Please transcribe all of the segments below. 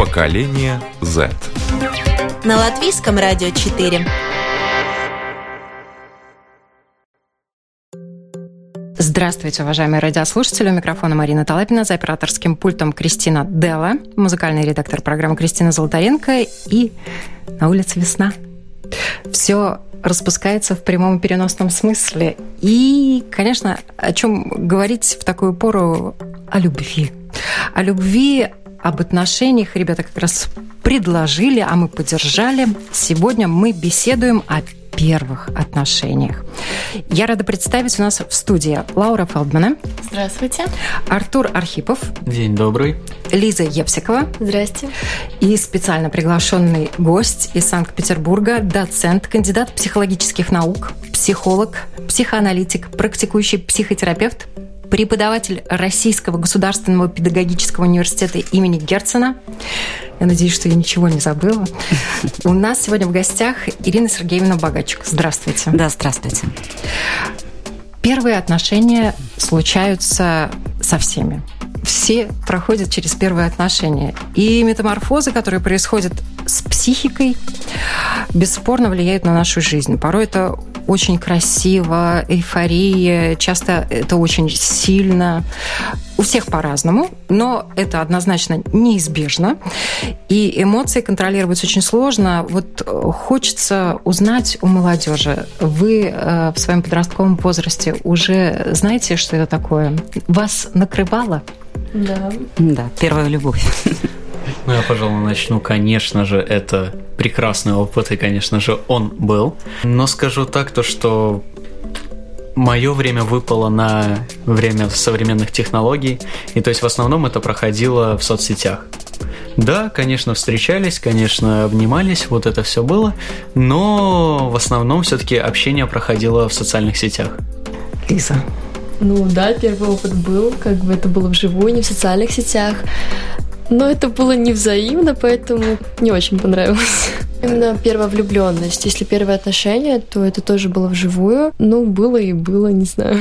Поколение Z. На латвийском радио 4. Здравствуйте, уважаемые радиослушатели. У микрофона Марина Талапина, за операторским пультом Кристина Делла, музыкальный редактор программы Кристина Золотаренко и на улице весна. Все распускается в прямом и переносном смысле. И, конечно, о чем говорить в такую пору о любви. О любви, об отношениях ребята как раз предложили, а мы поддержали. Сегодня мы беседуем о первых отношениях. Я рада представить у нас в студии Лаура Фелдмана. Здравствуйте. Артур Архипов. День добрый. Лиза Епсикова. Здрасте. И специально приглашенный гость из Санкт-Петербурга, доцент, кандидат психологических наук, психолог, психоаналитик, практикующий психотерапевт, преподаватель Российского государственного педагогического университета имени Герцена. Я надеюсь, что я ничего не забыла. У нас сегодня в гостях Ирина Сергеевна Богачук. Здравствуйте. Да, здравствуйте. Первые отношения случаются со всеми. Все проходят через первые отношения. И метаморфозы, которые происходят с психикой, бесспорно влияют на нашу жизнь. Порой это очень красиво, эйфория, часто это очень сильно. У всех по-разному, но это однозначно неизбежно. И эмоции контролировать очень сложно. Вот хочется узнать у молодежи. Вы э, в своем подростковом возрасте уже знаете, что это такое? Вас накрывало? Да. Да, первая любовь. Ну, я, пожалуй, начну. Конечно же, это прекрасный опыт, и, конечно же, он был. Но скажу так, то что мое время выпало на время современных технологий, и то есть в основном это проходило в соцсетях. Да, конечно, встречались, конечно, обнимались, вот это все было, но в основном все-таки общение проходило в социальных сетях. Лиза. Ну да, первый опыт был, как бы это было вживую, не в социальных сетях. Но это было невзаимно, поэтому не очень понравилось. Именно первая влюбленность. Если первое отношение, то это тоже было вживую. Ну, было и было, не знаю.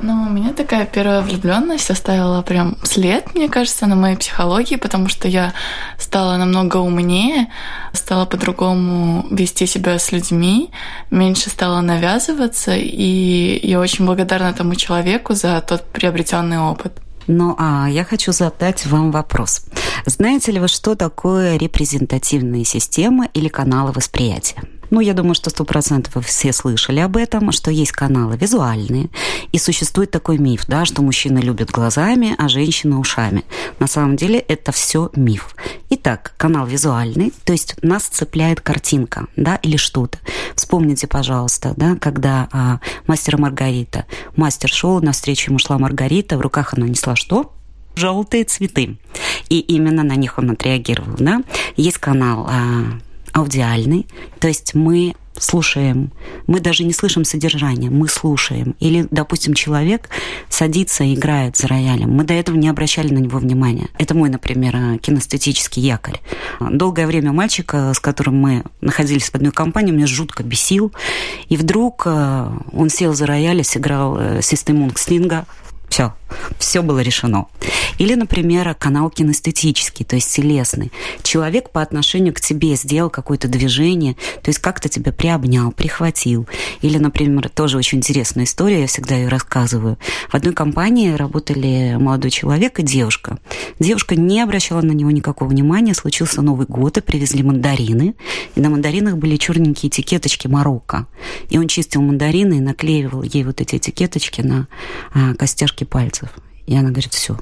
Ну, у меня такая первая влюбленность оставила прям след, мне кажется, на моей психологии, потому что я стала намного умнее, стала по-другому вести себя с людьми, меньше стала навязываться, и я очень благодарна тому человеку за тот приобретенный опыт. Ну, а я хочу задать вам вопрос. Знаете ли вы, что такое репрезентативные системы или каналы восприятия? Ну, я думаю, что сто процентов вы все слышали об этом, что есть каналы визуальные, и существует такой миф, да, что мужчины любят глазами, а женщины ушами. На самом деле это все миф. Итак, канал визуальный, то есть нас цепляет картинка, да, или что-то. Вспомните, пожалуйста, да, когда а, мастер Маргарита, мастер шел, навстречу ему шла Маргарита, в руках она несла что? желтые цветы. И именно на них он отреагировал. Да? Есть канал а, аудиальный, то есть мы слушаем, мы даже не слышим содержание, мы слушаем. Или, допустим, человек садится и играет за роялем. Мы до этого не обращали на него внимания. Это мой, например, кинестетический якорь. Долгое время мальчика, с которым мы находились в одной компании, меня жутко бесил. И вдруг э, он сел за рояль и сыграл System Слинга все, все было решено. Или, например, канал кинестетический, то есть телесный. Человек по отношению к тебе сделал какое-то движение, то есть как-то тебя приобнял, прихватил. Или, например, тоже очень интересная история, я всегда ее рассказываю. В одной компании работали молодой человек и девушка. Девушка не обращала на него никакого внимания, случился Новый год, и привезли мандарины, и на мандаринах были черненькие этикеточки Марокко. И он чистил мандарины и наклеивал ей вот эти этикеточки на а, костяшки кончики пальцев. И она говорит, все,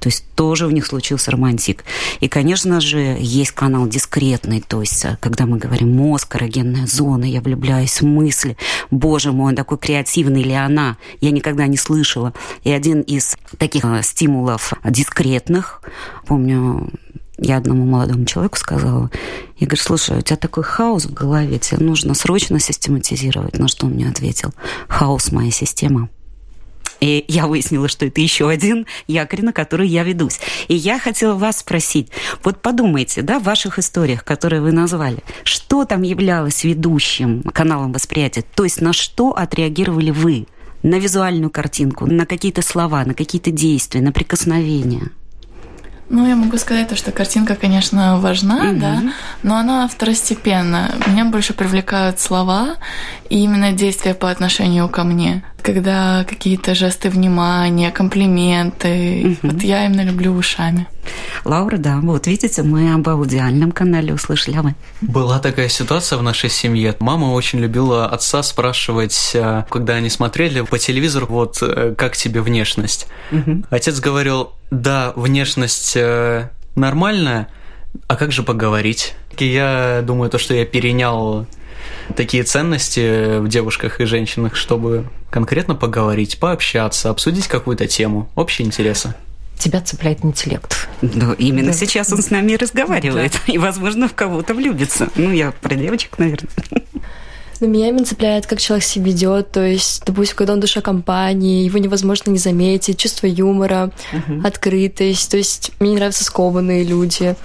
то есть тоже у них случился романтик. И, конечно же, есть канал дискретный, то есть э, когда мы говорим мозг, эрогенная зона, я влюбляюсь в мысли, боже мой, он такой креативный или она, я никогда не слышала. И один из таких э, стимулов дискретных, помню, Я одному молодому человеку сказала, я говорю, слушай, у тебя такой хаос в голове, тебе нужно срочно систематизировать. На что он мне ответил? Хаос – моя система. И я выяснила, что это еще один якорь, на который я ведусь. И я хотела вас спросить, вот подумайте, да, в ваших историях, которые вы назвали, что там являлось ведущим каналом восприятия? То есть на что отреагировали вы? На визуальную картинку, на какие-то слова, на какие-то действия, на прикосновения – ну, я могу сказать то, что картинка, конечно, важна, mm-hmm. да, но она второстепенна. Меня больше привлекают слова и именно действия по отношению ко мне. Когда какие-то жесты внимания, комплименты. Mm-hmm. Вот я именно люблю ушами. Лаура, да, вот видите, мы об аудиальном канале услышали, а вы? Была такая ситуация в нашей семье. Мама очень любила отца спрашивать, э, когда они смотрели по телевизору, вот э, как тебе внешность. Угу. Отец говорил, да, внешность э, нормальная, а как же поговорить? Я думаю, то, что я перенял такие ценности в девушках и женщинах, чтобы конкретно поговорить, пообщаться, обсудить какую-то тему, общие интересы тебя цепляет интеллект. Да, именно да. сейчас он с нами разговаривает. Да. И, возможно, в кого-то влюбится. Ну, я про девочек, наверное. Но меня именно цепляет, как человек себя ведет. То есть, допустим, когда он душа компании, его невозможно не заметить, чувство юмора, uh-huh. открытость. То есть, мне нравятся скованные люди.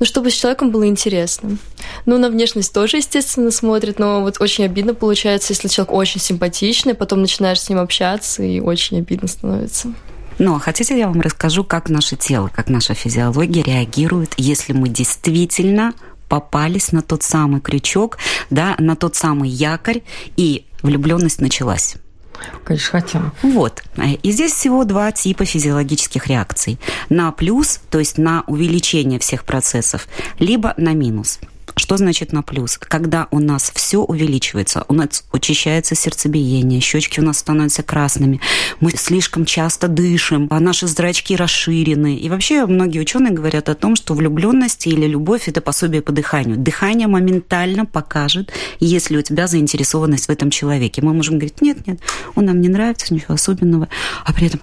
Ну, чтобы с человеком было интересно. Ну, на внешность тоже, естественно, смотрят, но вот очень обидно получается, если человек очень симпатичный, потом начинаешь с ним общаться, и очень обидно становится. Но хотите, я вам расскажу, как наше тело, как наша физиология реагирует, если мы действительно попались на тот самый крючок, да, на тот самый якорь, и влюбленность началась. Конечно, хотим. Вот. И здесь всего два типа физиологических реакций. На плюс, то есть на увеличение всех процессов, либо на минус – что значит на плюс? Когда у нас все увеличивается, у нас учащается сердцебиение, щечки у нас становятся красными, мы слишком часто дышим, а наши зрачки расширены. И вообще многие ученые говорят о том, что влюбленность или любовь – это пособие по дыханию. Дыхание моментально покажет, если у тебя заинтересованность в этом человеке. Мы можем говорить, нет, нет, он нам не нравится, ничего особенного, а при этом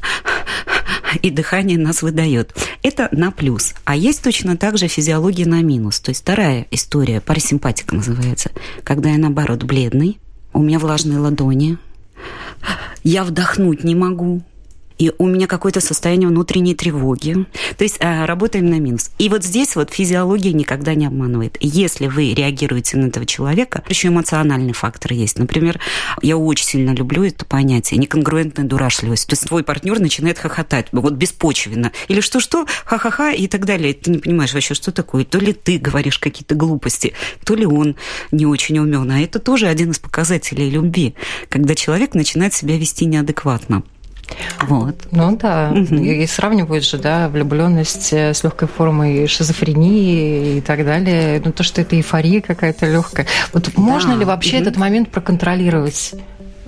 и дыхание нас выдает. Это на плюс. А есть точно так же физиология на минус. То есть вторая история, парасимпатика называется, когда я наоборот бледный, у меня влажные ладони, я вдохнуть не могу, и у меня какое-то состояние внутренней тревоги. То есть а, работаем на минус. И вот здесь вот физиология никогда не обманывает. Если вы реагируете на этого человека, еще эмоциональный фактор есть. Например, я очень сильно люблю это понятие неконгруентная дурашливость. То есть твой партнер начинает хохотать, вот беспочвенно. Или что-что, ха-ха-ха и так далее. Ты не понимаешь вообще, что такое. То ли ты говоришь какие-то глупости, то ли он не очень умен. А это тоже один из показателей любви, когда человек начинает себя вести неадекватно. Вот. Ну да, угу. и сравнивают же, да, влюбленность э, с легкой формой шизофрении и так далее. Ну то, что это эйфория какая-то легкая. Вот да. можно ли вообще угу. этот момент проконтролировать?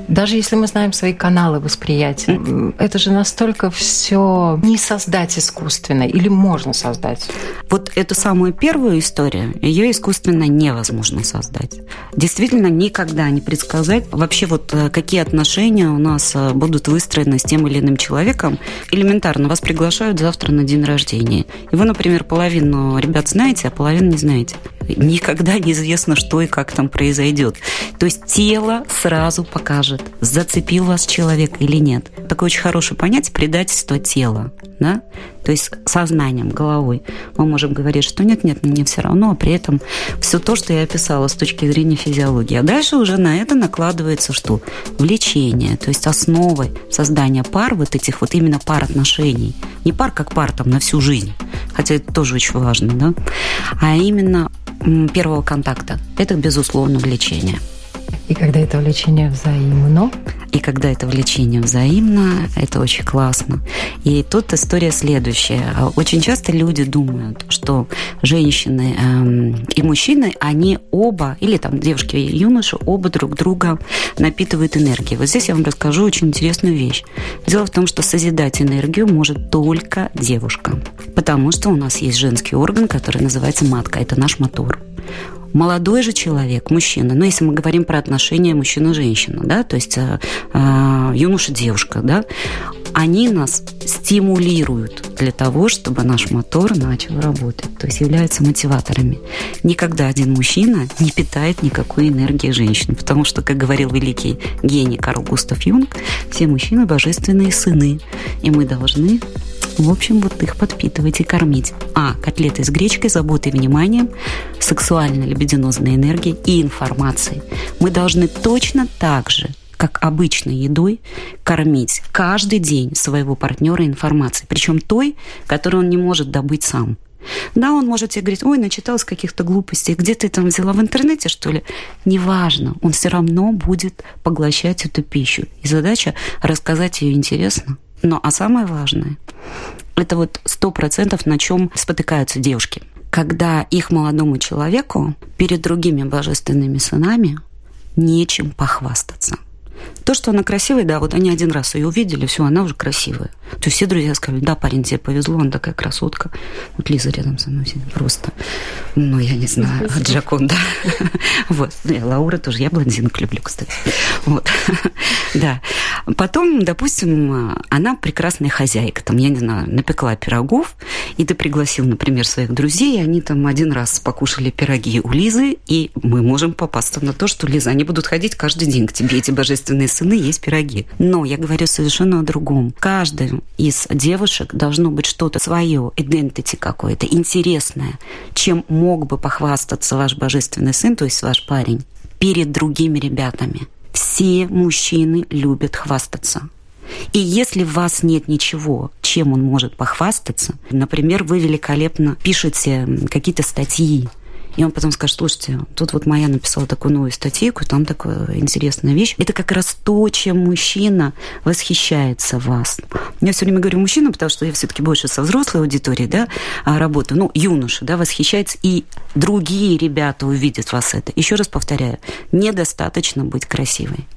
Даже если мы знаем свои каналы восприятия, mm. это же настолько все не создать искусственно, или можно создать? Вот эту самую первую историю, ее искусственно невозможно создать. Действительно, никогда не предсказать вообще вот э, какие отношения у нас э, будут выстроены с тем или иным человеком. Элементарно, вас приглашают завтра на день рождения. И вы, например, половину ребят знаете, а половину не знаете. Никогда неизвестно, что и как там произойдет. То есть тело сразу покажет скажет, зацепил вас человек или нет. Такое очень хорошее понятие предательство тела. Да? То есть сознанием, головой. Мы можем говорить, что нет, нет, мне все равно, а при этом все то, что я описала с точки зрения физиологии. А дальше уже на это накладывается что? Влечение, то есть основой создания пар, вот этих вот именно пар отношений. Не пар как пар там на всю жизнь, хотя это тоже очень важно, да? а именно первого контакта. Это, безусловно, влечение. И когда это влечение взаимно? И когда это влечение взаимно, это очень классно. И тут история следующая. Очень часто люди думают, что женщины эм, и мужчины, они оба, или там девушки и юноши, оба друг друга напитывают энергией. Вот здесь я вам расскажу очень интересную вещь. Дело в том, что созидать энергию может только девушка. Потому что у нас есть женский орган, который называется матка. Это наш мотор молодой же человек, мужчина, ну, если мы говорим про отношения мужчина-женщина, да, то есть э, э, юноша-девушка, да, они нас стимулируют для того, чтобы наш мотор начал работать, то есть являются мотиваторами. Никогда один мужчина не питает никакой энергии женщины, потому что, как говорил великий гений Карл Густав Юнг, все мужчины – божественные сыны, и мы должны в общем, вот их подпитывать и кормить. А. Котлеты с гречкой, заботой и вниманием, сексуально-лебединозной энергией и информацией. Мы должны точно так же как обычной едой, кормить каждый день своего партнера информацией, причем той, которую он не может добыть сам. Да, он может тебе говорить, ой, начиталась каких-то глупостей, где ты там взяла в интернете, что ли? Неважно, он все равно будет поглощать эту пищу. И задача рассказать ее интересно. Но, а самое важное, это вот сто процентов на чем спотыкаются девушки. Когда их молодому человеку перед другими божественными сынами нечем похвастаться. То, что она красивая, да, вот они один раз ее увидели, все, она уже красивая. То есть все друзья сказали, да, парень, тебе повезло, она такая красотка. Вот Лиза рядом со мной сидит просто, ну, я не знаю, Джакон, да. Вот, я Лаура тоже, я блондинок люблю, кстати. Вот, да. Потом, допустим, она прекрасная хозяйка, там, я не знаю, напекла пирогов, и ты пригласил, например, своих друзей, и они там один раз покушали пироги у Лизы, и мы можем попасться на то, что, Лиза, они будут ходить каждый день к тебе, эти божественные сыны, есть пироги. Но я говорю совершенно о другом. Каждый из девушек должно быть что-то свое, identity какое-то, интересное, чем мог бы похвастаться ваш божественный сын, то есть ваш парень, перед другими ребятами. Все мужчины любят хвастаться. И если в вас нет ничего, чем он может похвастаться, например, вы великолепно пишете какие-то статьи, и он потом скажет, слушайте, тут вот моя написала такую новую статейку, там такая интересная вещь. Это как раз то, чем мужчина восхищается вас. Я все время говорю мужчина, потому что я все-таки больше со взрослой аудиторией, да, а, работаю. Ну, юноша, да, восхищается, и другие ребята увидят вас это. Еще раз повторяю, недостаточно быть красивой.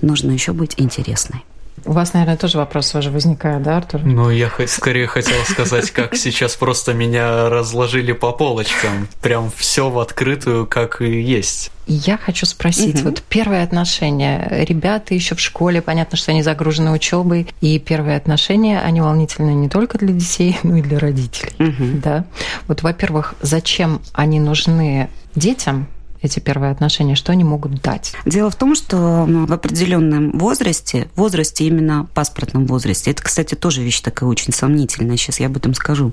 Нужно еще быть интересной. У вас, наверное, тоже вопрос уже возникает, да, Артур? Ну, я скорее хотел сказать, как сейчас просто меня разложили по полочкам. Прям все в открытую, как и есть. Я хочу спросить, угу. вот первые отношения, ребята еще в школе, понятно, что они загружены учебой, и первые отношения, они волнительны не только для детей, но и для родителей, угу. да. Вот, во-первых, зачем они нужны детям, эти первые отношения, что они могут дать? Дело в том, что ну, в определенном возрасте, возрасте именно паспортном возрасте, это, кстати, тоже вещь такая очень сомнительная, сейчас я об этом скажу,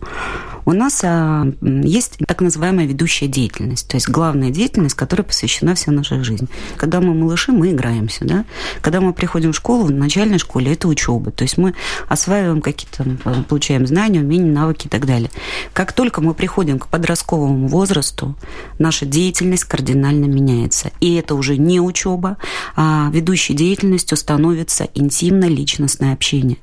у нас а, есть так называемая ведущая деятельность, то есть главная деятельность, которая посвящена вся наша жизнь. Когда мы малыши, мы играемся, да? Когда мы приходим в школу, в начальной школе это учеба, то есть мы осваиваем какие-то, получаем знания, умения, навыки и так далее. Как только мы приходим к подростковому возрасту, наша деятельность кардинально меняется. И это уже не учеба, а ведущей деятельностью становится интимно-личностное общение.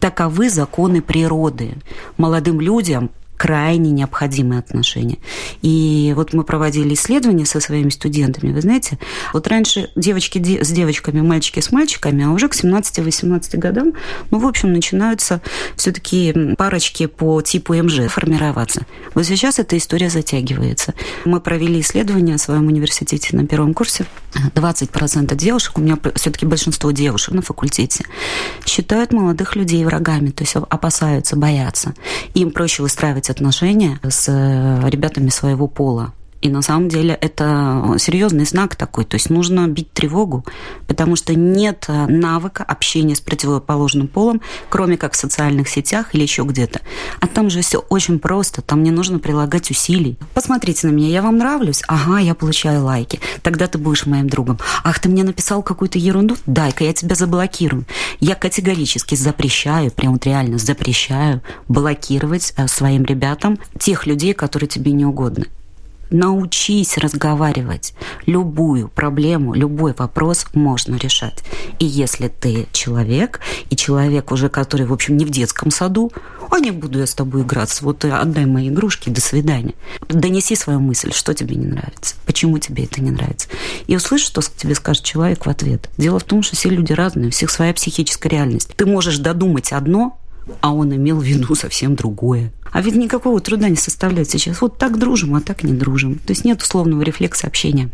Таковы законы природы. Молодым людям крайне необходимые отношения. И вот мы проводили исследования со своими студентами. Вы знаете, вот раньше девочки с девочками, мальчики с мальчиками, а уже к 17-18 годам, ну, в общем, начинаются все-таки парочки по типу МЖ формироваться. Вот сейчас эта история затягивается. Мы провели исследование в своем университете на первом курсе. 20% девушек, у меня все-таки большинство девушек на факультете, считают молодых людей врагами, то есть опасаются, боятся. Им проще выстраивать отношения с э, ребятами своего пола. И на самом деле это серьезный знак такой. То есть нужно бить тревогу, потому что нет э, навыка общения с противоположным полом, кроме как в социальных сетях или еще где-то. А там же все очень просто, там не нужно прилагать усилий. Посмотрите на меня, я вам нравлюсь? Ага, я получаю лайки. Тогда ты будешь моим другом. Ах, ты мне написал какую-то ерунду? Дай-ка я тебя заблокирую. Я категорически запрещаю, прям вот реально запрещаю блокировать э, своим ребятам тех людей, которые тебе не угодны научись разговаривать. Любую проблему, любой вопрос можно решать. И если ты человек, и человек уже, который, в общем, не в детском саду, а не буду я с тобой играться, вот отдай мои игрушки, до свидания. Донеси свою мысль, что тебе не нравится, почему тебе это не нравится. И услышь, что тебе скажет человек в ответ. Дело в том, что все люди разные, у всех своя психическая реальность. Ты можешь додумать одно, а он имел в виду совсем другое. А ведь никакого труда не составляет сейчас. Вот так дружим, а так не дружим. То есть нет условного рефлекса общения.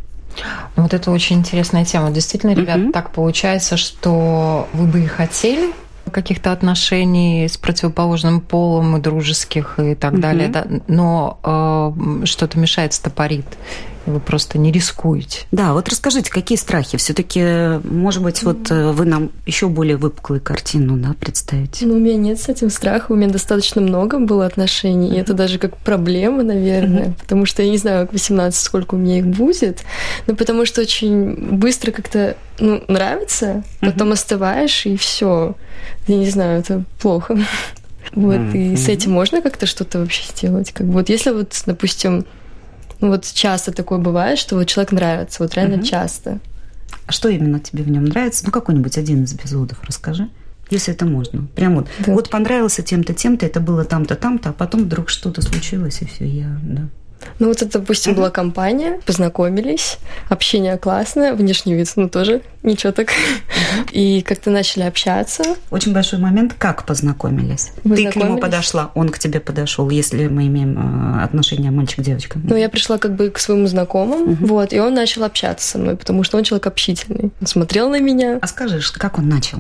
Ну, вот это очень интересная тема. Действительно, ребят, угу. так получается, что вы бы и хотели, каких-то отношений с противоположным полом и дружеских и так угу. далее, да, но э, что-то мешает, стопорит вы просто не рискуете. Да, вот расскажите, какие страхи? Все-таки, может быть, вот э, вы нам еще более выпуклую картину да, представите? Ну, у меня нет с этим страха, у меня достаточно много было отношений, и это даже как проблема, наверное, потому что я не знаю, к 18 сколько у меня их будет, но потому что очень быстро как-то ну, нравится, потом остываешь, и все. Я не знаю, это плохо. Вот, и с этим можно как-то что-то вообще сделать? Как вот если вот, допустим, ну вот часто такое бывает, что вот человек нравится, вот реально угу. часто. А что именно тебе в нем нравится? Ну, какой-нибудь один из эпизодов расскажи. Если это можно. Прям вот. Да. Вот понравился тем-то, тем-то, это было там-то, там-то, а потом вдруг что-то случилось, и все, я, да. Ну вот это, допустим, была компания, познакомились, общение классное, внешний вид, ну тоже ничего так. И как-то начали общаться. Очень большой момент, как познакомились? Ты к нему подошла, он к тебе подошел, если мы имеем э, отношения мальчик-девочка. Ну я пришла как бы к своему знакомому, вот, и он начал общаться со мной, потому что он человек общительный. Он смотрел на меня. А скажи, как он начал?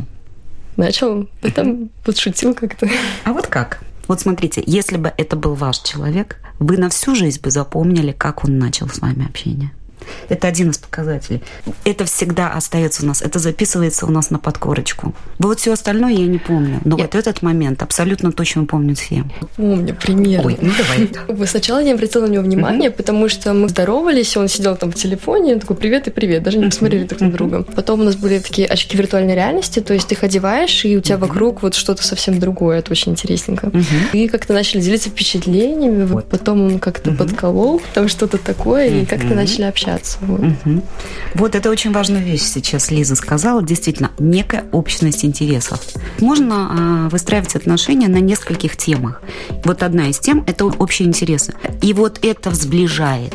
Начал, потом подшутил как-то. А вот как? Вот смотрите, если бы это был ваш человек, вы на всю жизнь бы запомнили, как он начал с вами общение. Это один из показателей. Это всегда остается у нас, это записывается у нас на подкорочку. Вот все остальное я не помню. Но я... вот этот момент абсолютно точно помню все. Помню, примерно. Ой, ну давай. Сначала я не обратила на него внимания, потому что мы здоровались, он сидел там в телефоне, он такой, привет и привет, даже не посмотрели друг на друга. Потом у нас были такие очки виртуальной реальности, то есть ты их одеваешь, и у тебя вокруг вот что-то совсем другое, это очень интересненько. И как-то начали делиться впечатлениями, вот. потом он как-то подколол, там что-то такое, и как-то начали общаться общаться. Вот. Угу. вот это очень важная вещь сейчас Лиза сказала. Действительно, некая общность интересов. Можно э, выстраивать отношения на нескольких темах. Вот одна из тем – это общие интересы. И вот это сближает.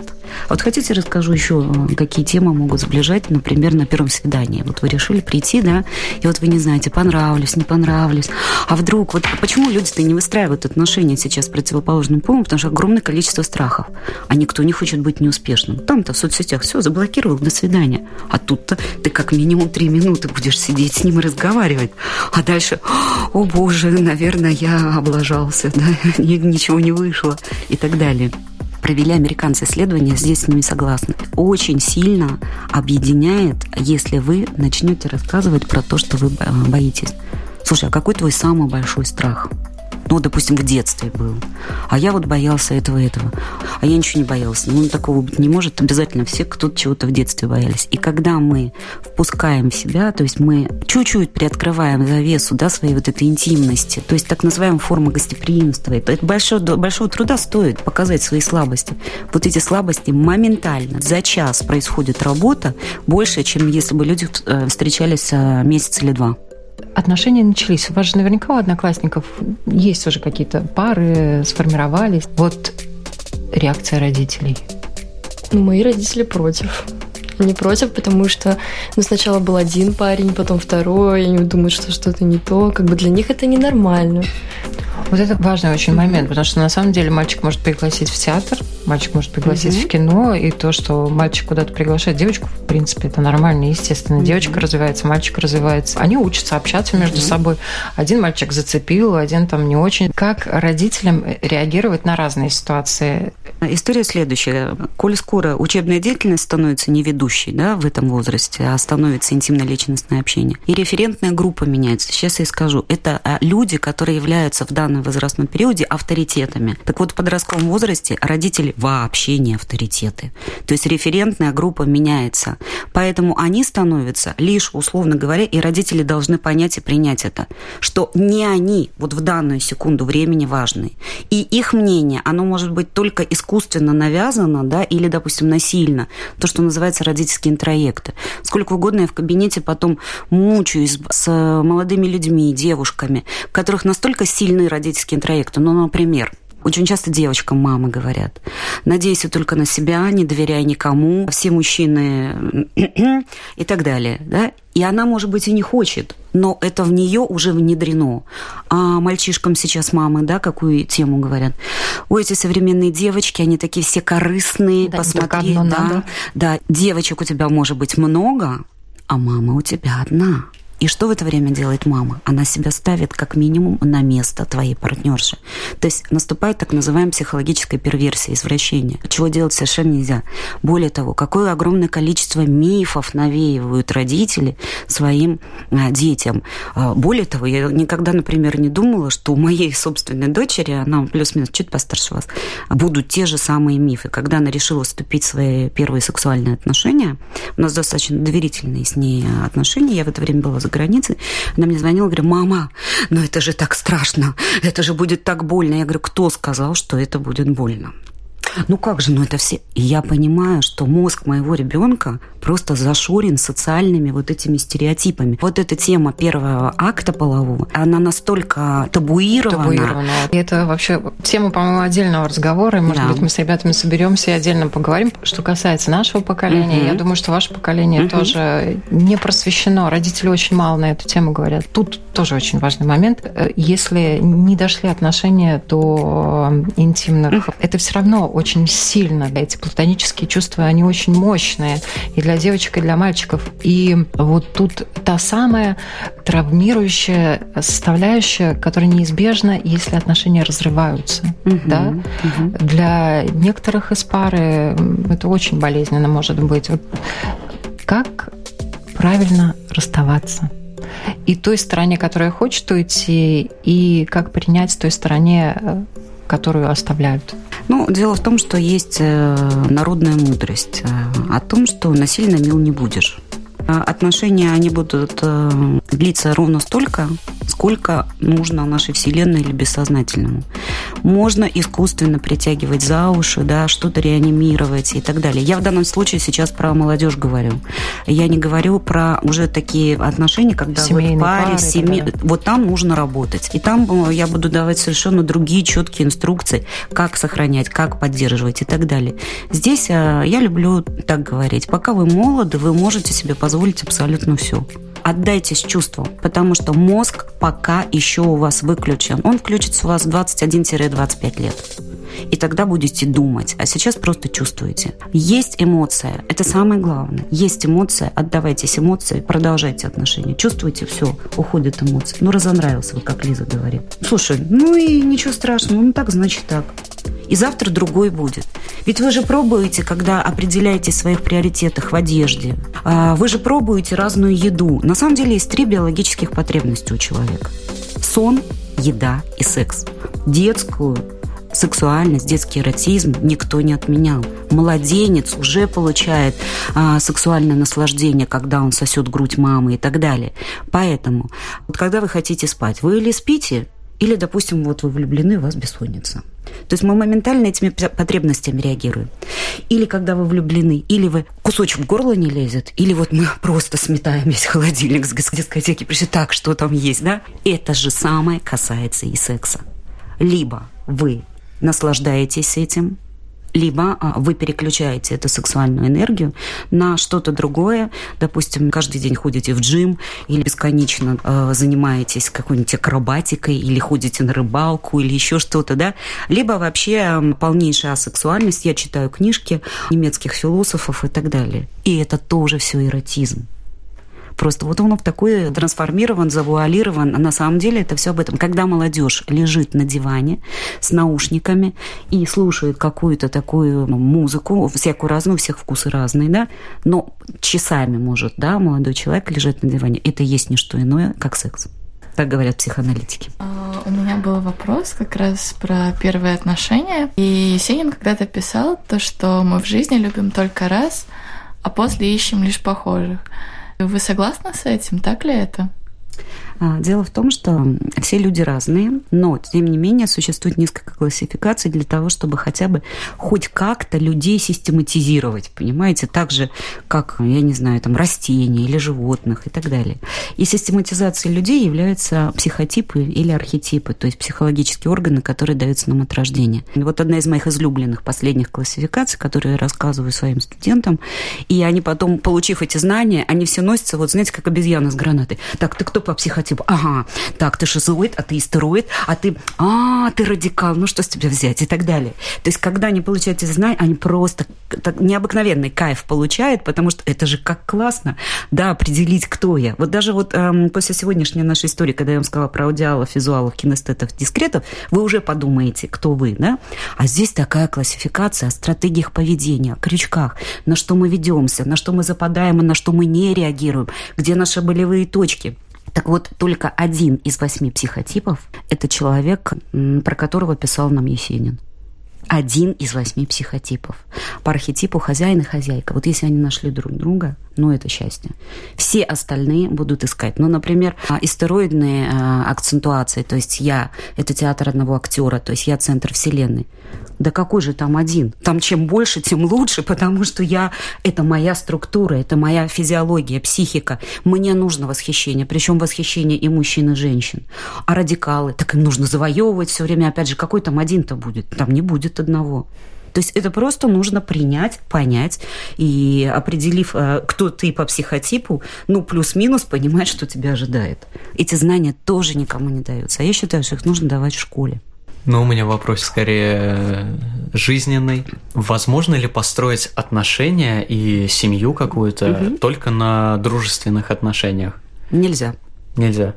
Вот хотите, расскажу еще, э, какие темы могут сближать, например, на первом свидании. Вот вы решили прийти, да, и вот вы не знаете, понравлюсь, не понравлюсь. А вдруг, вот почему люди-то не выстраивают отношения сейчас с противоположным полом? Потому что огромное количество страхов. А никто не хочет быть неуспешным. Там-то в соцсетях все, заблокировал, до свидания. А тут-то ты как минимум три минуты будешь сидеть с ним и разговаривать. А дальше, о боже, наверное, я облажался, да, ничего не вышло и так далее провели американцы исследования, здесь с ними согласны, очень сильно объединяет, если вы начнете рассказывать про то, что вы боитесь. Слушай, а какой твой самый большой страх? Ну, допустим, в детстве был. А я вот боялся этого этого. А я ничего не боялся. Ну, такого быть не может. Обязательно все кто-то чего-то в детстве боялись. И когда мы впускаем себя, то есть мы чуть-чуть приоткрываем завесу, да, своей вот этой интимности, то есть так называемая форма гостеприимства, это большого, большого труда стоит показать свои слабости. Вот эти слабости моментально, за час происходит работа больше, чем если бы люди э, встречались э, месяц или два отношения начались. У вас же наверняка у одноклассников есть уже какие-то пары, сформировались. Вот реакция родителей. Ну, мои родители против. Они против, потому что ну, сначала был один парень, потом второй, и они думают, что что-то не то. Как бы для них это ненормально. Вот это важный очень момент, потому что на самом деле мальчик может пригласить в театр, мальчик может пригласить mm-hmm. в кино, и то, что мальчик куда-то приглашает девочку, в принципе, это нормально, естественно. Mm-hmm. Девочка развивается, мальчик развивается. Они учатся общаться между mm-hmm. собой. Один мальчик зацепил, один там не очень. Как родителям реагировать на разные ситуации? История следующая. Коль скоро учебная деятельность становится не ведущей да, в этом возрасте, а становится интимно-личностное общение, и референтная группа меняется. Сейчас я скажу. Это а, люди, которые являются в данном возрастном периоде авторитетами. Так вот, в подростковом возрасте родители вообще не авторитеты. То есть референтная группа меняется. Поэтому они становятся лишь, условно говоря, и родители должны понять и принять это, что не они вот в данную секунду времени важны. И их мнение, оно может быть только искусственно навязано, да, или, допустим, насильно. То, что называется родительские интроекты. Сколько угодно я в кабинете потом мучаюсь с молодыми людьми, девушками, у которых настолько сильные родительские интроекты. Ну, например, очень часто девочкам мамы говорят, надейся только на себя, не доверяй никому, все мужчины и так далее. Да? И она, может быть, и не хочет, но это в нее уже внедрено. А мальчишкам сейчас мамы, да, какую тему говорят? Ой, эти современные девочки, они такие все корыстные, да, посмотри, да, надо. да, девочек у тебя может быть много, а мама у тебя одна. И что в это время делает мама? Она себя ставит как минимум на место твоей партнерши. То есть наступает так называемая психологическая перверсия, извращение, чего делать совершенно нельзя. Более того, какое огромное количество мифов навеивают родители своим а, детям. А, более того, я никогда, например, не думала, что у моей собственной дочери, она плюс-минус чуть постарше вас, будут те же самые мифы. Когда она решила вступить в свои первые сексуальные отношения, у нас достаточно доверительные с ней отношения, я в это время была за границей, она мне звонила, говорит, мама, но это же так страшно, это же будет так больно. Я говорю, кто сказал, что это будет больно? Ну как же, ну это все... И я понимаю, что мозг моего ребенка просто зашорен социальными вот этими стереотипами. Вот эта тема первого акта полового, она настолько табуирована. табуирована. И это вообще тема, по-моему, отдельного разговора. Может да. быть, мы с ребятами соберемся и отдельно поговорим. Что касается нашего поколения, угу. я думаю, что ваше поколение угу. тоже не просвещено. Родители очень мало на эту тему говорят. Тут тоже очень важный момент. Если не дошли отношения до интимных, угу. это все равно очень сильно. Эти платонические чувства, они очень мощные. И для для девочек и для мальчиков. И вот тут та самая травмирующая составляющая, которая неизбежна, если отношения разрываются. Угу, да? угу. Для некоторых из пары это очень болезненно может быть. Вот как правильно расставаться? И той стороне, которая хочет уйти, и как принять той стороне, э, которую оставляют. Ну, дело в том, что есть э, народная мудрость э, о том, что насильно мил не будешь. А отношения, они будут э, длиться ровно столько, сколько нужно нашей Вселенной или бессознательному. Можно искусственно притягивать за уши, да, что-то реанимировать и так далее. Я в данном случае сейчас про молодежь говорю. Я не говорю про уже такие отношения, когда Семейные вот паре, пары, семьи, вот там нужно работать. И там э, я буду давать совершенно другие четкие инструкции, как сохранять, как поддерживать и так далее. Здесь э, я люблю так говорить. Пока вы молоды, вы можете себе позволить абсолютно все отдайтесь чувству, потому что мозг пока еще у вас выключен. Он включится у вас 21-25 лет. И тогда будете думать, а сейчас просто чувствуете. Есть эмоция, это самое главное. Есть эмоция, отдавайтесь эмоции, продолжайте отношения. Чувствуете, все, уходят эмоции. Ну, разонравился, вот как Лиза говорит. Слушай, ну и ничего страшного, ну так, значит так и завтра другой будет. Ведь вы же пробуете, когда определяете своих приоритетах в одежде, а, вы же пробуете разную еду. На самом деле есть три биологических потребности у человека. Сон, еда и секс. Детскую сексуальность, детский эротизм никто не отменял. Младенец уже получает а, сексуальное наслаждение, когда он сосет грудь мамы и так далее. Поэтому, вот когда вы хотите спать, вы или спите, или, допустим, вот вы влюблены, у вас бессонница. То есть мы моментально этими потребностями реагируем. Или когда вы влюблены, или вы кусочек в горло не лезет, или вот мы просто сметаем весь холодильник с дискотеки, пришли так, что там есть, да? Это же самое касается и секса. Либо вы наслаждаетесь этим, либо а, вы переключаете эту сексуальную энергию на что-то другое. Допустим, каждый день ходите в джим или бесконечно э, занимаетесь какой-нибудь акробатикой или ходите на рыбалку или еще что-то, да. Либо вообще полнейшая асексуальность. Я читаю книжки немецких философов и так далее. И это тоже все эротизм. Просто вот он в такой трансформирован, завуалирован. А на самом деле это все об этом. Когда молодежь лежит на диване с наушниками и слушает какую-то такую музыку, всякую разную, у всех вкусы разные, да, но часами может, да, молодой человек лежать на диване. Это есть не что иное, как секс. Так говорят психоаналитики. А, у меня был вопрос как раз про первые отношения. И Есенин когда-то писал то, что мы в жизни любим только раз, а после ищем лишь похожих. Вы согласны с этим? Так ли это? А, дело в том, что все люди разные, но, тем не менее, существует несколько классификаций для того, чтобы хотя бы хоть как-то людей систематизировать, понимаете, так же, как, я не знаю, там, растения или животных и так далее. И систематизацией людей являются психотипы или архетипы, то есть психологические органы, которые даются нам от рождения. Вот одна из моих излюбленных последних классификаций, которую я рассказываю своим студентам, и они потом, получив эти знания, они все носятся, вот знаете, как обезьяна с гранатой. Так, ты кто по психотипу? Типа, ага, так, ты шизоид, а ты истероид, а ты, а, ты радикал, ну что с тебя взять и так далее. То есть, когда они получают эти знания, они просто так, необыкновенный кайф получают, потому что это же как классно, да, определить, кто я. Вот даже вот эм, после сегодняшней нашей истории, когда я вам сказала про аудиалов, визуалов, кинестетов, дискретов, вы уже подумаете, кто вы, да? А здесь такая классификация о стратегиях поведения, о крючках, на что мы ведемся, на что мы западаем и на что мы не реагируем, где наши болевые точки. Так вот, только один из восьми психотипов – это человек, про которого писал нам Есенин один из восьми психотипов. По архетипу хозяин и хозяйка. Вот если они нашли друг друга, ну, это счастье. Все остальные будут искать. Ну, например, а, истероидные а, акцентуации, то есть я – это театр одного актера, то есть я центр вселенной. Да какой же там один? Там чем больше, тем лучше, потому что я – это моя структура, это моя физиология, психика. Мне нужно восхищение, причем восхищение и мужчин, и женщин. А радикалы, так им нужно завоевывать все время. Опять же, какой там один-то будет? Там не будет одного. То есть это просто нужно принять, понять и определив, э, кто ты по психотипу, ну, плюс-минус понимать, что тебя ожидает. Эти знания тоже никому не даются. А я считаю, что их нужно давать в школе. Ну, у меня вопрос скорее жизненный. Возможно ли построить отношения и семью какую-то угу. только на дружественных отношениях? Нельзя. Нельзя.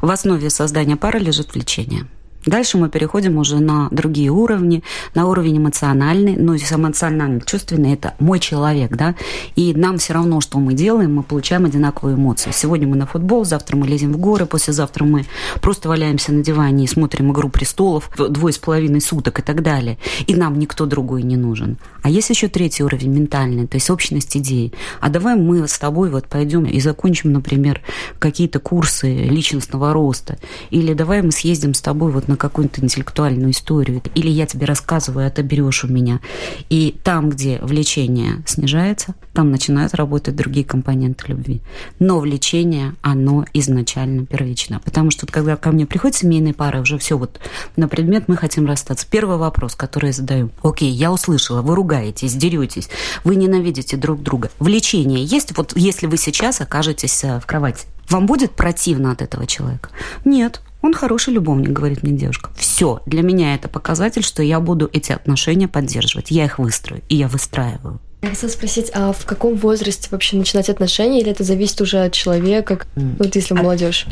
В основе создания пары лежит влечение. Дальше мы переходим уже на другие уровни, на уровень эмоциональный, ну, эмоциональный, чувственный – это мой человек, да, и нам все равно, что мы делаем, мы получаем одинаковые эмоции. Сегодня мы на футбол, завтра мы лезем в горы, послезавтра мы просто валяемся на диване и смотрим «Игру престолов» двое с половиной суток и так далее, и нам никто другой не нужен. А есть еще третий уровень ментальный, то есть общность идей. А давай мы с тобой вот пойдем и закончим, например, какие-то курсы личностного роста, или давай мы съездим с тобой вот на какую-то интеллектуальную историю, или я тебе рассказываю, а ты берешь у меня. И там, где влечение снижается, там начинают работать другие компоненты любви. Но влечение, оно изначально первично. Потому что когда ко мне приходят семейные пары, уже все вот на предмет мы хотим расстаться. Первый вопрос, который я задаю. Окей, я услышала, вы ругаетесь, деретесь, вы ненавидите друг друга. Влечение есть? Вот если вы сейчас окажетесь э, в кровати, вам будет противно от этого человека? Нет. Он хороший любовник, говорит мне девушка. Все, для меня это показатель, что я буду эти отношения поддерживать. Я их выстрою, и я выстраиваю. Я хотела спросить, а в каком возрасте вообще начинать отношения, или это зависит уже от человека, mm. вот если молодежь?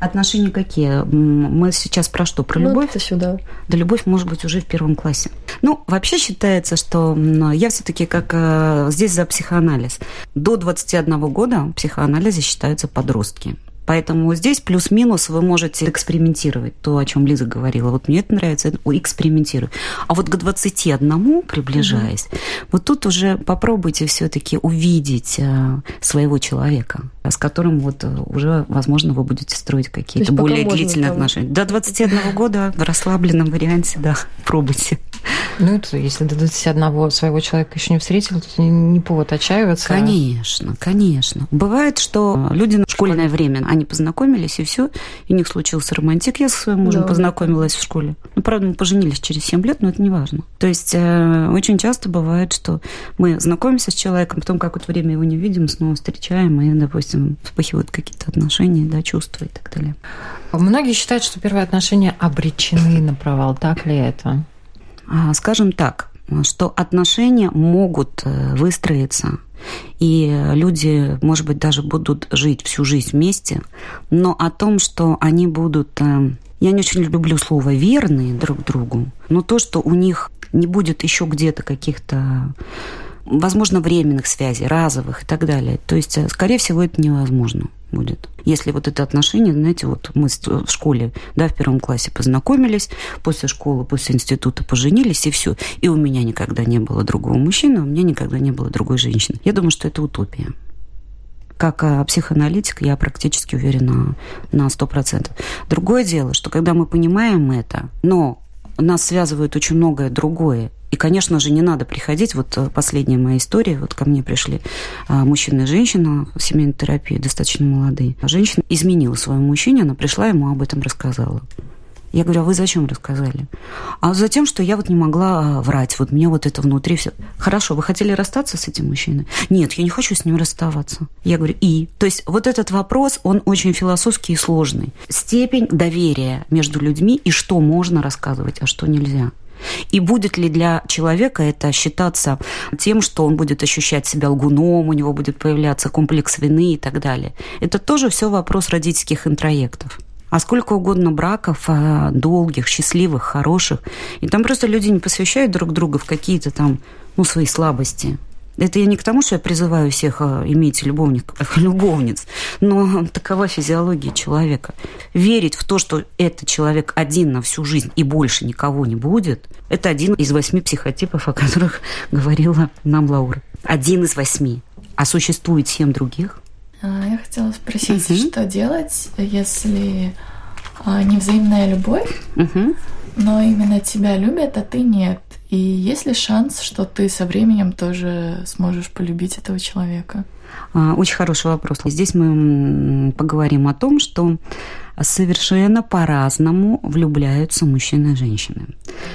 Отношения какие? Мы сейчас про что? Про ну, любовь? Это сюда. Да любовь может быть уже в первом классе. Ну, вообще считается, что я все-таки как э, здесь за психоанализ. До 21 года в психоанализе считаются подростки. Поэтому здесь плюс-минус вы можете экспериментировать. То, о чем Лиза говорила. Вот мне это нравится, экспериментирую. А вот к 21 приближаясь, угу. вот тут уже попробуйте все-таки увидеть э, своего человека, с которым вот э, уже, возможно, вы будете строить какие-то более длительные отношения. До 21 года в расслабленном варианте, да, пробуйте. Ну, это если до 21 своего человека еще не встретили, то не, не повод отчаиваться. Конечно, конечно. Бывает, что люди на школьное время, они познакомились, и все, и у них случился романтик. Я со своим мужем да. познакомилась в школе. Ну, правда, мы поженились через 7 лет, но это не важно. То есть э, очень часто бывает, что мы знакомимся с человеком, потом какое-то время его не видим, снова встречаем, и, допустим, вспыхивают какие-то отношения, да, чувства и так далее. Многие считают, что первые отношения обречены на провал. Так ли это? А, скажем так, что отношения могут э, выстроиться и люди, может быть, даже будут жить всю жизнь вместе, но о том, что они будут... Э, я не очень люблю слово «верные» друг другу, но то, что у них не будет еще где-то каких-то возможно, временных связей, разовых и так далее. То есть, э, скорее всего, это невозможно будет. Если вот это отношение, знаете, вот мы в школе, да, в первом классе познакомились, после школы, после института поженились, и все. И у меня никогда не было другого мужчины, у меня никогда не было другой женщины. Я думаю, что это утопия как э, психоаналитик, я практически уверена на сто процентов. Другое дело, что когда мы понимаем это, но нас связывает очень многое другое, и, конечно же, не надо приходить. Вот э, последняя моя история. Вот ко мне пришли а, мужчина и женщина в семейной терапии, достаточно молодые. Женщина изменила своему мужчине, она пришла ему об этом рассказала. Я говорю, а вы зачем рассказали? А за тем, что я вот не могла врать. Вот мне вот это внутри все. Хорошо, вы хотели расстаться с этим мужчиной? Нет, я не хочу с ним расставаться. Я говорю, и? То есть вот этот вопрос, он очень философский и сложный. Степень доверия между людьми и что можно рассказывать, а что нельзя. И будет ли для человека это считаться тем, что он будет ощущать себя лгуном, у него будет появляться комплекс вины и так далее. Это тоже все вопрос родительских интроектов а сколько угодно браков, а, долгих, счастливых, хороших. И там просто люди не посвящают друг друга в какие-то там, ну, свои слабости. Это я не к тому, что я призываю всех а, иметь любовников, любовниц, но такова физиология человека. Верить в то, что этот человек один на всю жизнь и больше никого не будет, это один из восьми психотипов, о которых говорила нам Лаура. Один из восьми. А существует семь других – а, я хотела спросить, угу. что делать, если а, невзаимная любовь, угу. но именно тебя любят, а ты нет. И есть ли шанс, что ты со временем тоже сможешь полюбить этого человека? А, очень хороший вопрос. Здесь мы поговорим о том, что совершенно по-разному влюбляются мужчины и женщины.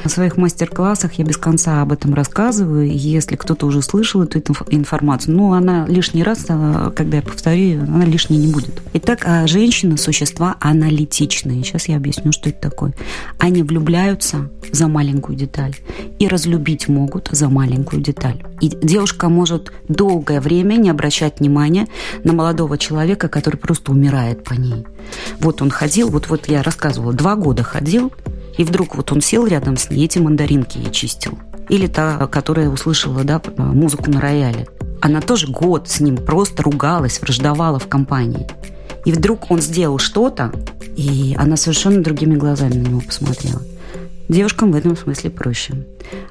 На своих мастер-классах я без конца об этом рассказываю. Если кто-то уже слышал эту информацию, ну, она лишний раз, а, когда я повторю, она лишней не будет. Итак, а женщины – существа аналитичные. Сейчас я объясню, что это такое. Они влюбляются за маленькую деталь и разлюбить могут за маленькую деталь. И девушка может долгое время не обращать внимания на молодого человека, который просто умирает по ней. Вот он ходил, вот, вот я рассказывала, два года ходил, и вдруг вот он сел рядом с ней, эти мандаринки ей чистил. Или та, которая услышала да, музыку на рояле. Она тоже год с ним просто ругалась, враждовала в компании. И вдруг он сделал что-то, и она совершенно другими глазами на него посмотрела. Девушкам в этом смысле проще.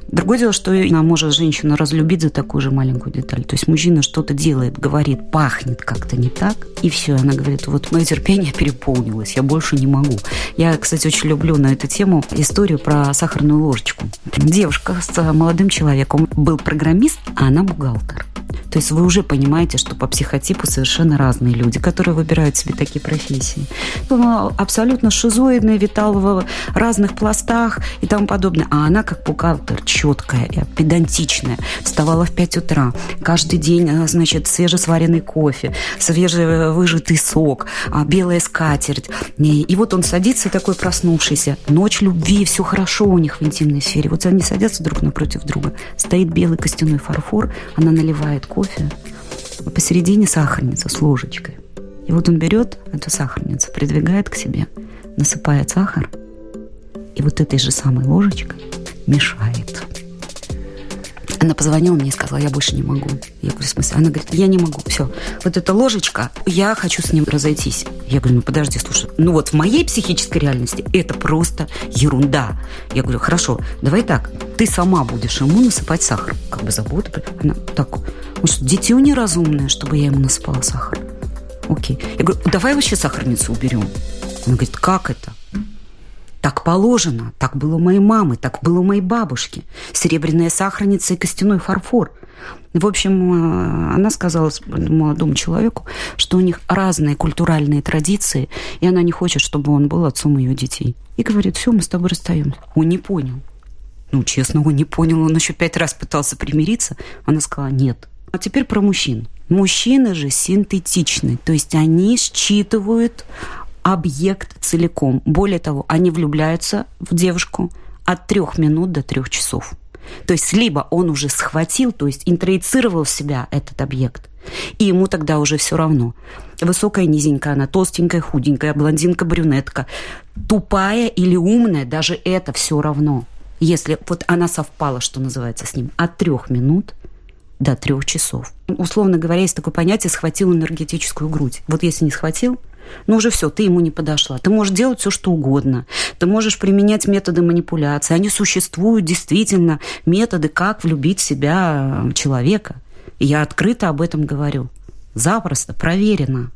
Другое дело, что она может женщину разлюбить за такую же маленькую деталь. То есть мужчина что-то делает, говорит, пахнет как-то не так, и все. Она говорит, вот мое терпение переполнилось, я больше не могу. Я, кстати, очень люблю на эту тему историю про сахарную ложечку. Девушка с молодым человеком был программист, а она бухгалтер. То есть вы уже понимаете, что по психотипу совершенно разные люди, которые выбирают себе такие профессии. Он абсолютно шизоидный, витал в разных пластах и тому подобное. А она как бухгалтер, четкая, педантичная, вставала в 5 утра. Каждый день, э, значит, свежесваренный кофе, свежевыжатый сок, а, белая скатерть. И вот он садится такой проснувшийся. Ночь любви, все хорошо у них в интимной сфере. Вот они садятся друг напротив друга. Стоит белый костяной фарфор, она наливает кофе, кофе, а посередине сахарница с ложечкой. И вот он берет эту сахарницу, придвигает к себе, насыпает сахар, и вот этой же самой ложечкой мешает. Она позвонила мне и сказала, я больше не могу. Я говорю, в смысле? Она говорит, я не могу, все. Вот эта ложечка, я хочу с ним разойтись. Я говорю, ну подожди, слушай, ну вот в моей психической реальности это просто ерунда. Я говорю, хорошо, давай так, ты сама будешь ему насыпать сахар. Как бы забота. Она так, ну что, дитё неразумное, чтобы я ему насыпала сахар. Окей. Я говорю, давай вообще сахарницу уберем. Она говорит, как это? Так положено, так было у моей мамы, так было у моей бабушки. Серебряная сахарница и костяной фарфор. В общем, э, она сказала молодому человеку, что у них разные культуральные традиции, и она не хочет, чтобы он был отцом ее детей. И говорит, все, мы с тобой расстаемся. Он не понял. Ну, честно, он не понял. Он еще пять раз пытался примириться. Она сказала, нет. А теперь про мужчин. Мужчины же синтетичны, то есть они считывают объект целиком. Более того, они влюбляются в девушку от трех минут до трех часов. То есть либо он уже схватил, то есть интроицировал в себя этот объект, и ему тогда уже все равно. Высокая, низенькая, она толстенькая, худенькая, блондинка, брюнетка, тупая или умная, даже это все равно. Если вот она совпала, что называется, с ним от трех минут до трех часов. Условно говоря, есть такое понятие «схватил энергетическую грудь». Вот если не схватил – ну уже все, ты ему не подошла. Ты можешь делать все, что угодно. Ты можешь применять методы манипуляции. Они существуют действительно, методы, как влюбить в себя э, человека. И я открыто об этом говорю. Запросто, проверено.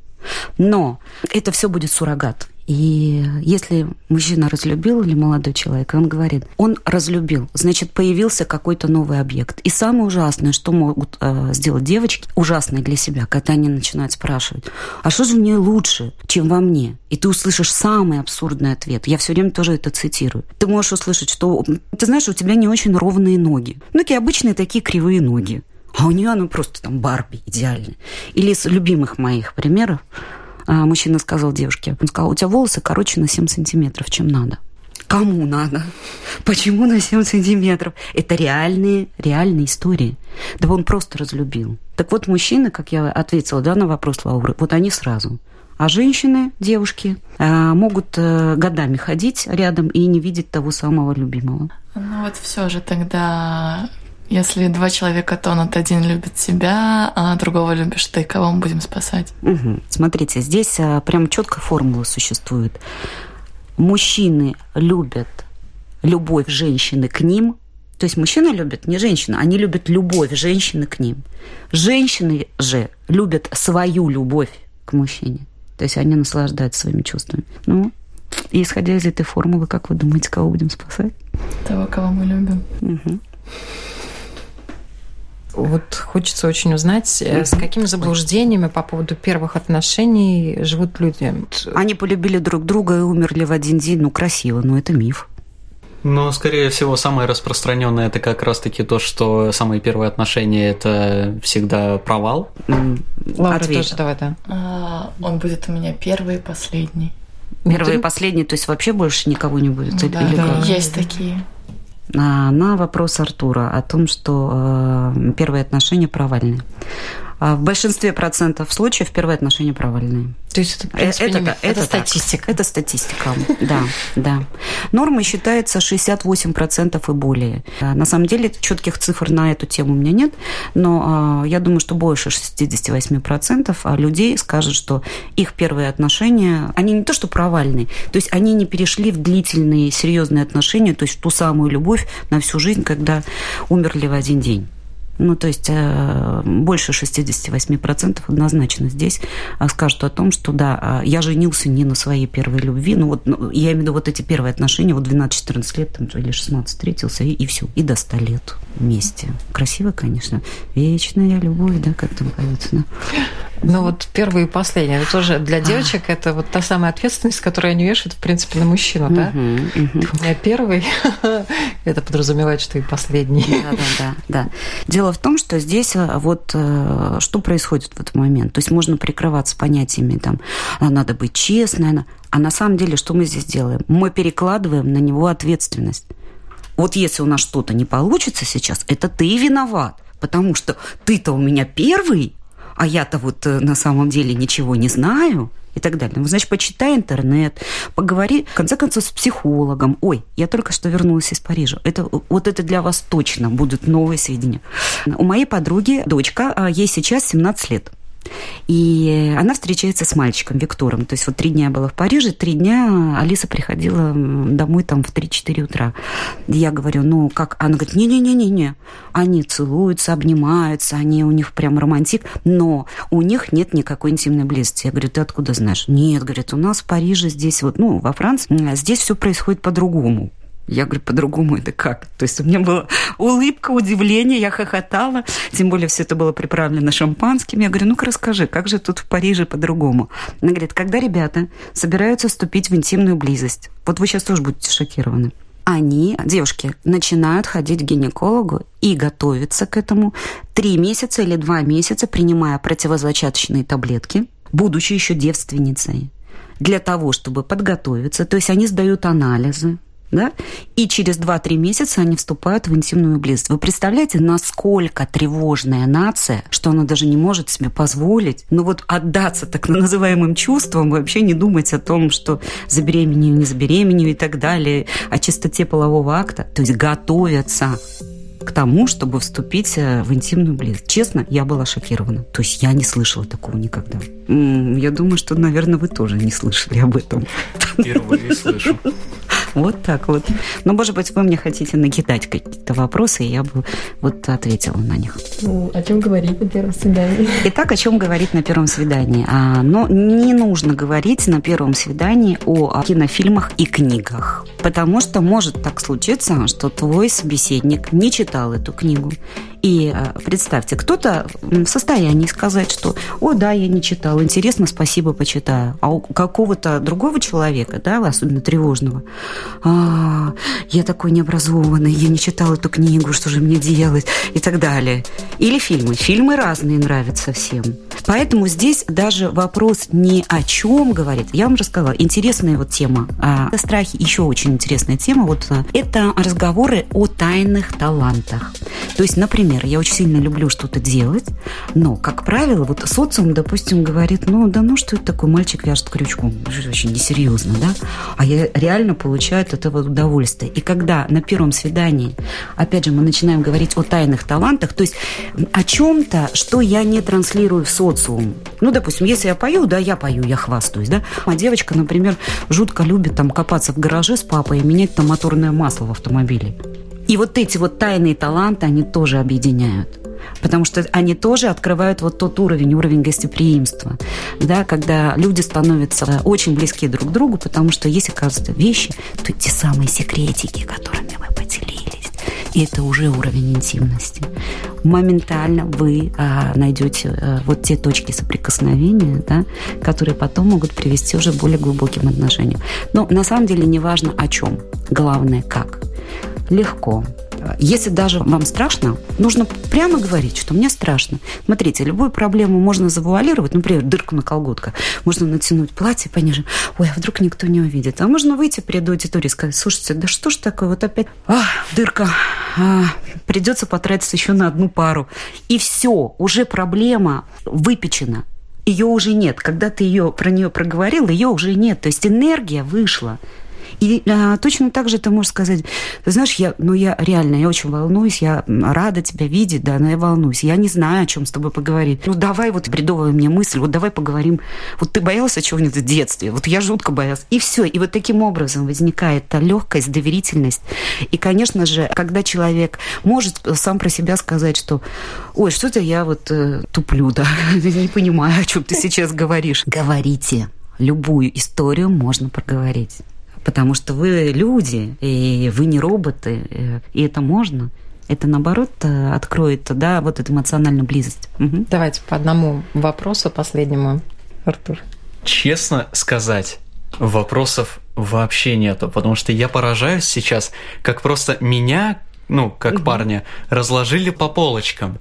Но это все будет суррогат. И если мужчина разлюбил или молодой человек, он говорит, он разлюбил, значит, появился какой-то новый объект. И самое ужасное, что могут э, сделать девочки, ужасное для себя, когда они начинают спрашивать, а что же в ней лучше, чем во мне? И ты услышишь самый абсурдный ответ. Я все время тоже это цитирую. Ты можешь услышать, что, ты знаешь, у тебя не очень ровные ноги. Ну, такие обычные такие кривые ноги. А у нее она просто там Барби идеальная. Или из любимых моих примеров мужчина сказал девушке, он сказал, у тебя волосы короче на 7 сантиметров, чем надо. Кому надо? Почему на 7 сантиметров? Это реальные, реальные истории. Да он просто разлюбил. Так вот, мужчины, как я ответила да, на вопрос Лауры, вот они сразу. А женщины, девушки, а, могут э, годами ходить рядом и не видеть того самого любимого. Ну вот все же тогда если два человека тонут, один любит себя, а другого любишь ты, кого мы будем спасать? Угу. Смотрите, здесь а, прям четкая формула существует. Мужчины любят любовь женщины к ним, то есть мужчины любят не женщину, они любят любовь женщины к ним. Женщины же любят свою любовь к мужчине. То есть они наслаждаются своими чувствами. Ну, и исходя из этой формулы, как вы думаете, кого будем спасать? Того, кого мы любим. Угу. Вот хочется очень узнать, с какими заблуждениями по поводу первых отношений живут люди. Они полюбили друг друга и умерли в один день. Ну, красиво, но это миф. Но, скорее всего, самое распространенное это как раз-таки то, что самые первые отношения это всегда провал. Лаура Ответ. тоже давай, да. А, он будет у меня первый и последний. Первый и последний, то есть вообще больше никого не будет? Да, или да. есть такие. А, на вопрос Артура о том, что э, первые отношения провальные. А в большинстве процентов случаев первые отношения провальные. То есть это, принципе, это, это, это статистика. Так, это статистика, да, да. Норма считается 68% и более. А, на самом деле четких цифр на эту тему у меня нет, но я думаю, что больше 68% людей скажут, что их первые отношения, они не то что провальные, то есть они не перешли в длительные серьезные отношения, то есть ту самую любовь на всю жизнь, когда умерли в один день. Ну, то есть э, больше 68% однозначно здесь э, скажут о том, что да, э, я женился не на своей первой любви, ну вот ну, я имею в виду вот эти первые отношения, вот 12-14 лет там, или 16 встретился, и, и все, и до 100 лет вместе. Красиво, конечно. Вечная любовь, да, как там поется, да. Ну вот первый и последний. Это тоже для девочек а. это вот та самая ответственность, которую они вешают, в принципе, на мужчину, да? Угу, угу. У меня первый, это подразумевает, что и последний. Да, да, да, да. Дело в том, что здесь э, вот э, что происходит в этот момент. То есть можно прикрываться понятиями, там, «А надо быть честной, а на самом деле что мы здесь делаем? Мы перекладываем на него ответственность. Вот если у нас что-то не получится сейчас, это ты виноват, потому что ты-то у меня первый, а я-то вот э, на самом деле ничего не знаю и так далее. Ну, значит, почитай интернет, поговори, в конце концов, с психологом. Ой, я только что вернулась из Парижа. Это, вот это для вас точно будут новые сведения. У моей подруги дочка, а, ей сейчас 17 лет. И она встречается с мальчиком Виктором. То есть вот три дня была в Париже, три дня Алиса приходила домой там в 3-4 утра. Я говорю, ну как? Она говорит, не-не-не-не-не. Они целуются, обнимаются, они у них прям романтик, но у них нет никакой интимной близости. Я говорю, ты откуда знаешь? Нет, говорит, у нас в Париже здесь вот, ну, во Франции, здесь все происходит по-другому. Я говорю, по-другому это как? То есть у меня была улыбка, удивление, я хохотала. Тем более все это было приправлено шампанским. Я говорю, ну-ка расскажи, как же тут в Париже по-другому? Она говорит, когда ребята собираются вступить в интимную близость, вот вы сейчас тоже будете шокированы, они, девушки, начинают ходить к гинекологу и готовиться к этому три месяца или два месяца, принимая противозачаточные таблетки, будучи еще девственницей для того, чтобы подготовиться. То есть они сдают анализы, да? И через 2-3 месяца они вступают в интимную близость. Вы представляете, насколько тревожная нация, что она даже не может себе позволить, ну вот отдаться так называемым чувствам, вообще не думать о том, что забеременею, не забеременею и так далее, о чистоте полового акта, то есть готовятся к тому, чтобы вступить э, в интимную близость. Честно, я была шокирована. То есть я не слышала такого никогда. Я думаю, что, наверное, вы тоже не слышали об этом. Впервые слышу. Вот так вот. Но, может быть, вы мне хотите накидать какие-то вопросы, и я бы вот ответила на них. Ну, о чем говорить на первом свидании? Итак, о чем говорить на первом свидании? А, но не нужно говорить на первом свидании о кинофильмах и книгах. Потому что может так случиться, что твой собеседник не читал эту книгу и э, представьте, кто-то в состоянии сказать, что «О, да, я не читал, интересно, спасибо, почитаю». А у какого-то другого человека, да, особенно тревожного, а, «Я такой необразованный, я не читал эту книгу, что же мне делать?» и так далее. Или фильмы. Фильмы разные нравятся всем. Поэтому здесь даже вопрос не о чем говорит. Я вам рассказала, интересная вот тема. А страхи еще очень интересная тема. Вот э, это разговоры о тайных талантах. То есть, например, я очень сильно люблю что-то делать, но, как правило, вот социум, допустим, говорит, ну, да ну, что это такое, мальчик вяжет крючком, очень несерьезно, да? А я реально получаю от этого удовольствие. И когда на первом свидании, опять же, мы начинаем говорить о тайных талантах, то есть о чем-то, что я не транслирую в социум. Ну, допустим, если я пою, да, я пою, я хвастаюсь, да? А девочка, например, жутко любит там копаться в гараже с папой и менять там моторное масло в автомобиле. И вот эти вот тайные таланты, они тоже объединяют. Потому что они тоже открывают вот тот уровень, уровень гостеприимства, да, когда люди становятся очень близки друг к другу, потому что есть, оказывается, вещи, то те самые секретики, которыми вы поделились, и это уже уровень интимности. Моментально вы а, найдете а, вот те точки соприкосновения, да, которые потом могут привести уже к более глубоким отношениям. Но на самом деле не важно о чем, главное как легко. Если даже вам страшно, нужно прямо говорить, что мне страшно. Смотрите, любую проблему можно завуалировать, например, дырку на колготках. Можно натянуть платье пониже. Ой, а вдруг никто не увидит. А можно выйти перед аудиторией и сказать, слушайте, да что ж такое, вот опять, а, дырка, а, придется потратиться еще на одну пару. И все, уже проблема выпечена ее уже нет. Когда ты ее про нее проговорил, ее уже нет. То есть энергия вышла. И а, точно так же ты можешь сказать, ты знаешь, я, ну я реально, я очень волнуюсь, я рада тебя видеть, да, но я волнуюсь, я не знаю, о чем с тобой поговорить. Ну давай вот бредовая мне мысль, вот давай поговорим. Вот ты боялся чего-нибудь в детстве, вот я жутко боялась. И все, и вот таким образом возникает та легкость, доверительность. И, конечно же, когда человек может сам про себя сказать, что, ой, что-то я вот э, туплю, да, не понимаю, о чем ты сейчас говоришь. Говорите. Любую историю можно проговорить потому что вы люди, и вы не роботы, и это можно. Это, наоборот, откроет, да, вот эту эмоциональную близость. Угу. Давайте по одному вопросу последнему, Артур. Честно сказать, вопросов вообще нету, потому что я поражаюсь сейчас, как просто меня, ну, как угу. парня, разложили по полочкам.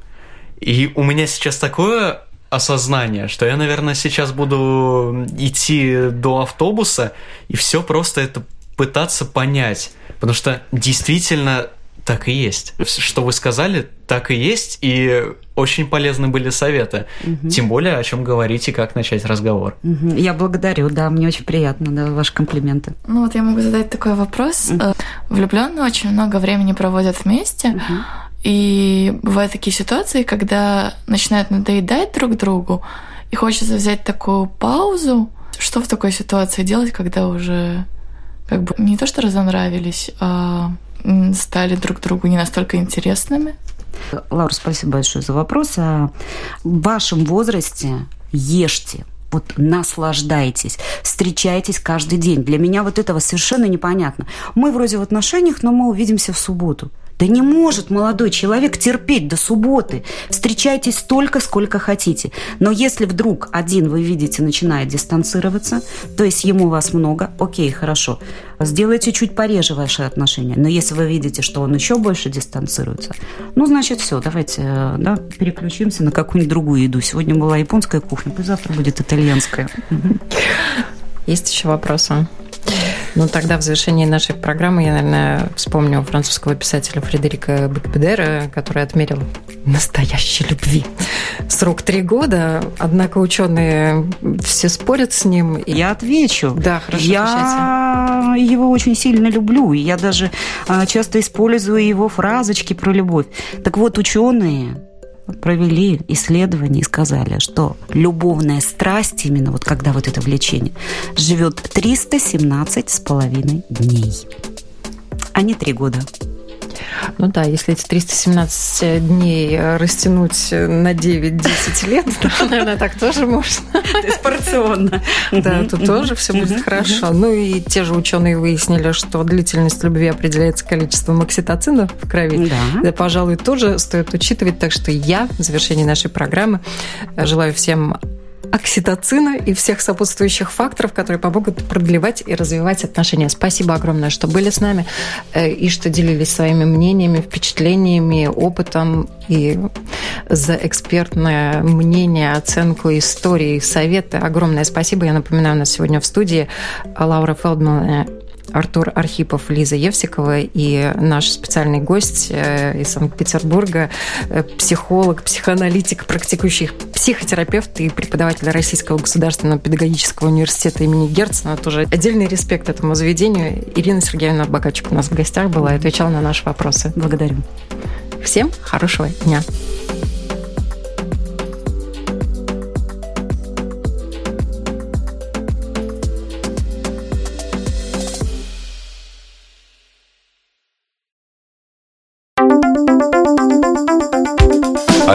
И у меня сейчас такое осознание, что я, наверное, сейчас буду идти до автобуса и все просто это пытаться понять. Потому что действительно так и есть. Что вы сказали, так и есть, и очень полезны были советы. Угу. Тем более, о чем говорить и как начать разговор. Угу. Я благодарю, да, мне очень приятно, да, ваши комплименты. Ну вот я могу задать такой вопрос. Угу. Влюбленные очень много времени проводят вместе. Угу. И бывают такие ситуации, когда начинают надоедать друг другу, и хочется взять такую паузу. Что в такой ситуации делать, когда уже как бы не то что разонравились, а стали друг другу не настолько интересными? Лаура, спасибо большое за вопрос. А в вашем возрасте ешьте, вот наслаждайтесь, встречайтесь каждый день. Для меня вот этого совершенно непонятно. Мы вроде в отношениях, но мы увидимся в субботу. Да не может молодой человек терпеть до субботы. Встречайтесь столько, сколько хотите. Но если вдруг один вы видите начинает дистанцироваться, то есть ему вас много, окей, хорошо. Сделайте чуть пореже ваши отношения. Но если вы видите, что он еще больше дистанцируется, ну, значит, все, давайте э, да, переключимся на какую-нибудь другую еду. Сегодня была японская кухня, завтра будет итальянская. Есть еще вопросы? Ну, тогда в завершении нашей программы я, наверное, вспомню французского писателя Фредерика Бекбедера, который отмерил настоящей любви срок три года, однако ученые все спорят с ним. Я отвечу. Да, хорошо. Я отвечайте. его очень сильно люблю, и я даже а, часто использую его фразочки про любовь. Так вот, ученые провели исследование и сказали, что любовная страсть, именно вот когда вот это влечение, живет 317 с половиной дней, а не три года. Ну да, если эти 317 дней растянуть на 9-10 лет, наверное, так тоже можно. То есть порционно. Да, тут тоже все будет хорошо. Ну и те же ученые выяснили, что длительность любви определяется количеством окситоцина в крови. Да. Пожалуй, тоже стоит учитывать. Так что я в завершении нашей программы желаю всем окситоцина и всех сопутствующих факторов, которые помогут продлевать и развивать отношения. Спасибо огромное, что были с нами э, и что делились своими мнениями, впечатлениями, опытом и за экспертное мнение, оценку истории, советы. Огромное спасибо. Я напоминаю, у нас сегодня в студии Лаура Фелдман Артур Архипов, Лиза Евсикова и наш специальный гость э, из Санкт-Петербурга, э, психолог, психоаналитик, практикующий психотерапевт и преподаватель Российского государственного педагогического университета имени Герцена. Тоже отдельный респект этому заведению. Ирина Сергеевна Богачук у нас в гостях была и отвечала на наши вопросы. Благодарю. Всем хорошего дня.